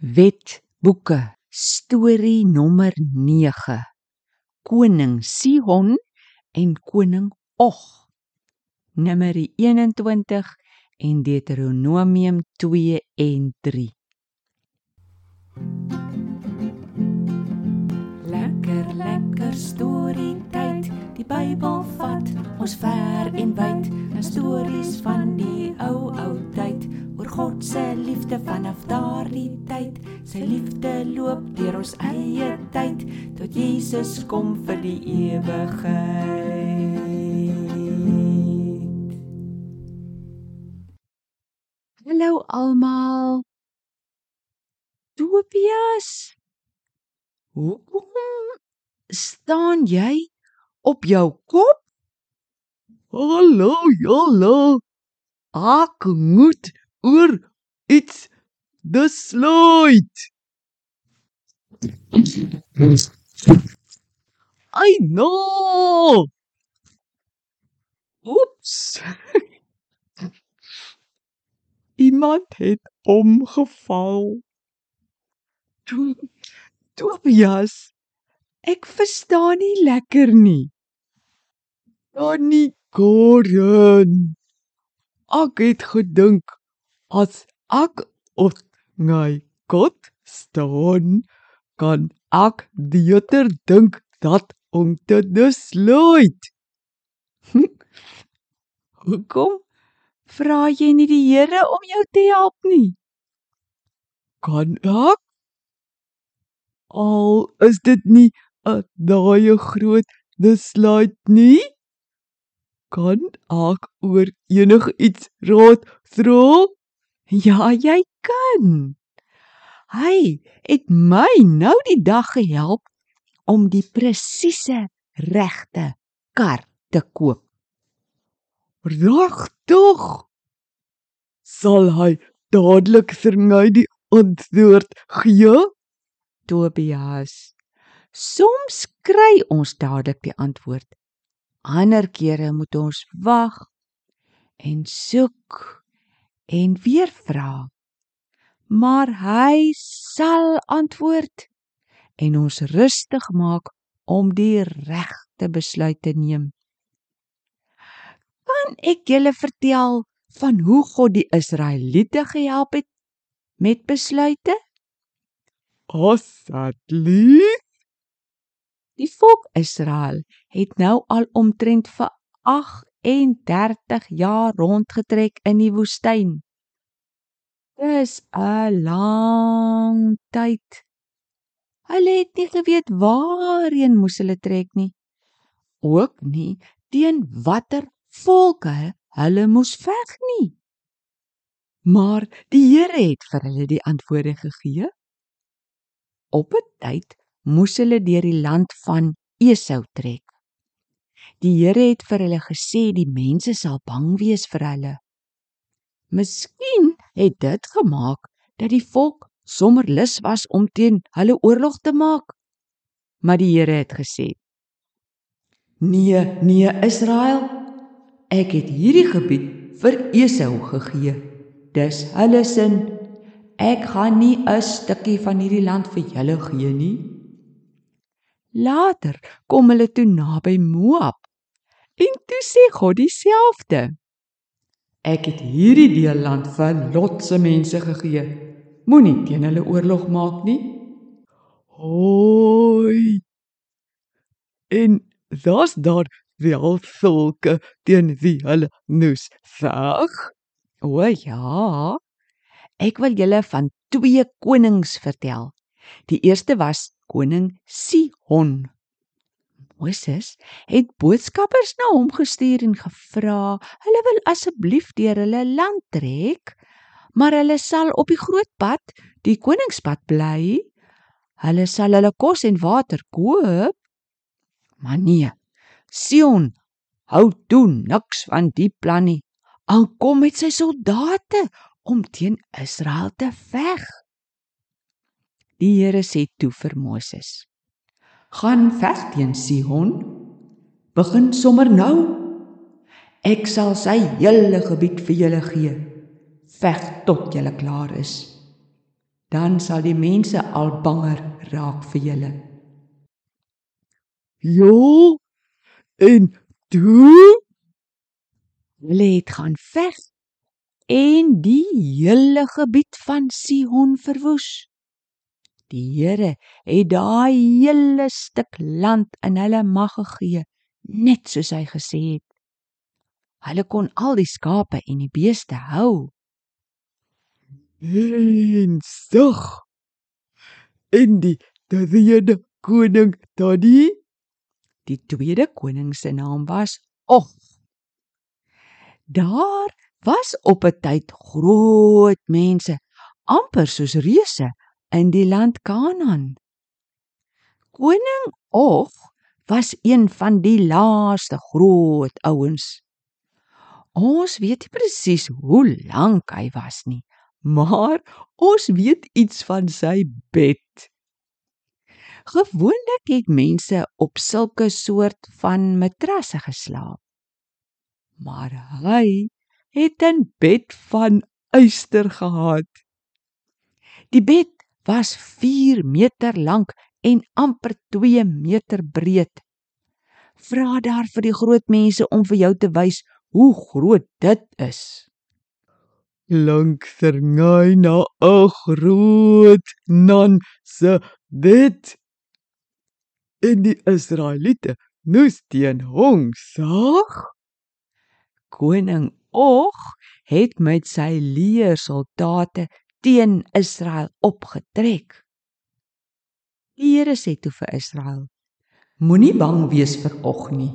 Wetboeke storie nommer 9 Koning Sihon en koning Og. Numeri 21 en Deuteronomium 2 en 3 Lekker lekker storie tyd. Die Bybel vat ons ver en wyd. Na stories van die ou ou tyd God se liefde vanaf daardie tyd sy liefde loop deur ons eie tyd tot Jesus kom vir die ewigheid Hallo almal Tobias Hoekom staan jy op jou kop? Hallo, hallo. Ek moet oor iets besluit. Ai no. Oeps. Iemand het omgeval. Tobias, ek verstaan nie lekker nie. Donnie Gordon. Ek het gedink as ek op my kot staan, kan ek beter dink dat om te besluit. Hoekom vra jy nie die Here om jou te help nie? Kan ek? Al is dit nie 'n baie groot besluit nie. Kan ek oor enigiets raad vra? Ja, jy kan. Hy het my nou die dag gehelp om die presiese regte kar te koop. Regtig? Sal hy dadelik vir my die antwoord gee? Tobias. Soms kry ons dadelik die antwoord. Ander kere moet ons wag en soek en weer vra. Maar hy sal antwoord en ons rustig maak om die regte besluit te neem. Kan ek julle vertel van hoe God die Israeliete gehelp het met besluite? Asseblief. Die volk Israel het nou al omtrent vir 38 jaar rondgetrek in die woestyn. Dis 'n lang tyd. Hulle het nie geweet waarheen moes hulle trek nie. Ook nie teen watter volke hulle moes veg nie. Maar die Here het vir hulle die antwoorde gegee. Op 'n tyd moes hulle deur die land van Esau trek. Die Here het vir hulle gesê die mense sal bang wees vir hulle. Miskien het dit gemaak dat die volk sommer lus was om teen hulle oorlog te maak. Maar die Here het gesê: "Nee, nee Israel, ek het hierdie gebied vir Esau gegee. Dis hulle sin. Ek gaan nie 'n stukkie van hierdie land vir julle gee nie." Later kom hulle toe naby Moab. En toe sê God dieselfde. Ek het hierdie deel land vir Lot se mense gegee. Moenie teen hulle oorlog maak nie. Hoi. En daar's daar wel sulke teen wie hulle nuus veg? O ja. Ek wil julle van twee konings vertel. Die eerste was koning Sihon. Moses het boodskappers na hom gestuur en gevra, hulle wil asseblief deur hulle land trek, maar hulle sal op die groot pad, die koningspad bly. Hulle sal hulle kos en water koop. Maar nee, Sion hou toe niks van die plan nie. Al kom met sy soldate om teen Israel te veg. Die Here sê toe vir Moses: "Gaan veg teen Sihon. Begin sommer nou. Ek sal sy hele gebied vir julle gee. Veg tot julle klaar is." dan sal die mense al banger raak vir julle. Ja. En toe Hulle het gaan veg en die hele gebied van Sihon verwoes. Die Here het daai hele stuk land in hulle mag gegee, net soos hy gesê het. Hulle kon al die skape en die beeste hou. en sug. En die derde koning Taddy, Die tweede koning se naam was Og. Daar was op 'n tyd groot mense, amper soos reuse in die land Kanaan. Koning Og was een van die laaste groot ouens. Ons weet nie presies hoe lank hy was nie, maar ons weet iets van sy bed. Gewoonlik het mense op sulke soort van matrasse geslaap. Maar hy het 'n bed van yster gehad. Die bed was 4 meter lank en amper 2 meter breed. Vra daar vir die groot mense om vir jou te wys hoe groot dit is. langs ngai na 'n groot nan se bed. En die Israeliete moes teen hom sag. Koning Og het met sy leersoldate teen Israel opgetrek. Die Here sê toe vir Israel: Moenie bang wees vir Og nie,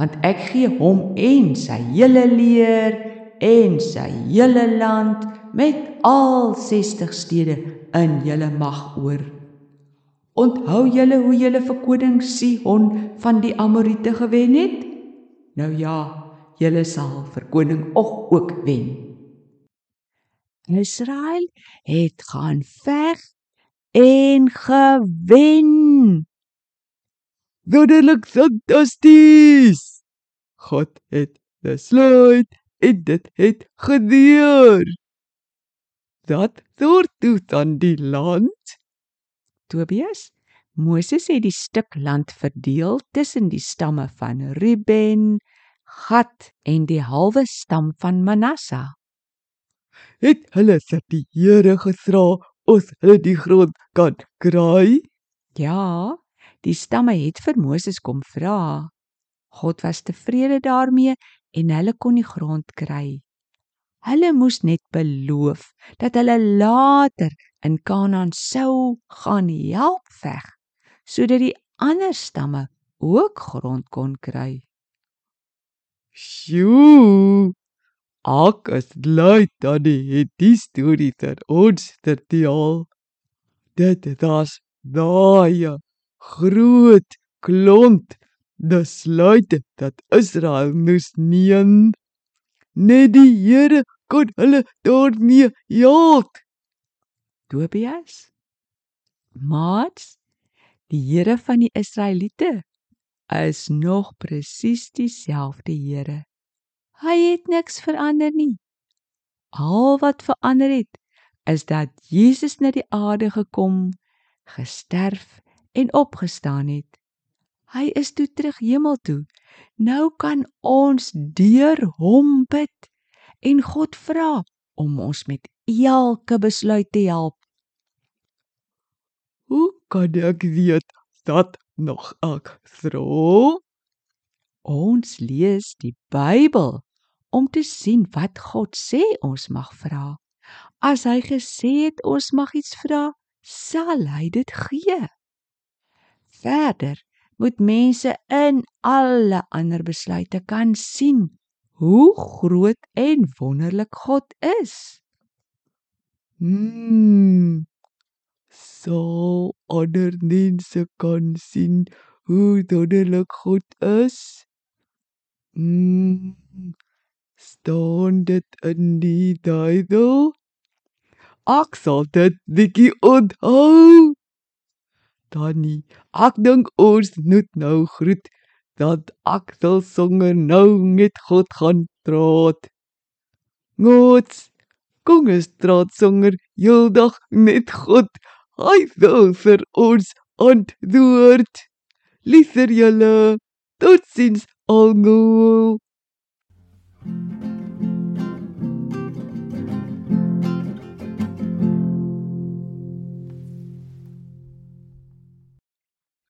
want ek gee hom en sy hele leer en sy hele land met al 60 stede in julle mag oor. Onthou julle hoe julle vir koning Sihon van die Amorite gewen het? Nou ja, julle sal vir koning Og ook wen. Israel het gaan veg en gewen. Wonderlik fantasties. God het besluit en dit het gebeur. Dat soort toe dan die land Tobias, Moses het die stuk land verdeel tussen die stamme van Ruben, Gad en die halwe stam van Manasse. Het hulle vir die Here gevra of hulle die grond kan kry. Ja, die stamme het vir Moses kom vra. God was tevrede daarmee en hulle kon die grond kry. Hulle moes net beloof dat hulle later in Kanaan sou gaan help veg sodat die ander stamme ook grond kon kry. Sjoe. Ek is bly dat die het die storie vir ons vertel. Dit was daai groot klont besluit dat Israel moes neem. Net die Here kon hulle daarmee help. Tobias? Mats, die Here van die Israeliete is nog presies dieselfde Here. Hy het niks verander nie. Al wat verander het, is dat Jesus na die aarde gekom, gesterf en opgestaan het. Hy is toe terug hemel toe. Nou kan ons deur hom bid en God vra om ons met elke besluit te help. Hoe kan ek weet dat nog ek vra? Ons lees die Bybel om te sien wat God sê ons mag vra. As hy gesê het ons mag iets vra, sal hy dit gee. Verder moet mense in alle ander besluite kan sien hoe groot en wonderlik God is. Hmm. So ander mense kan sien hoe wonderlik God is. Hmm. Staan dit in die Bybel? Ek sal dit bietjie onthou. Danny, ek dink ons moet nou groet dat ek sal songer nou met God gaan praat. Goed. kongestraatsanger heeldag net God. Hy wil vir ons antwoord. Liever julle. Totsiens almal.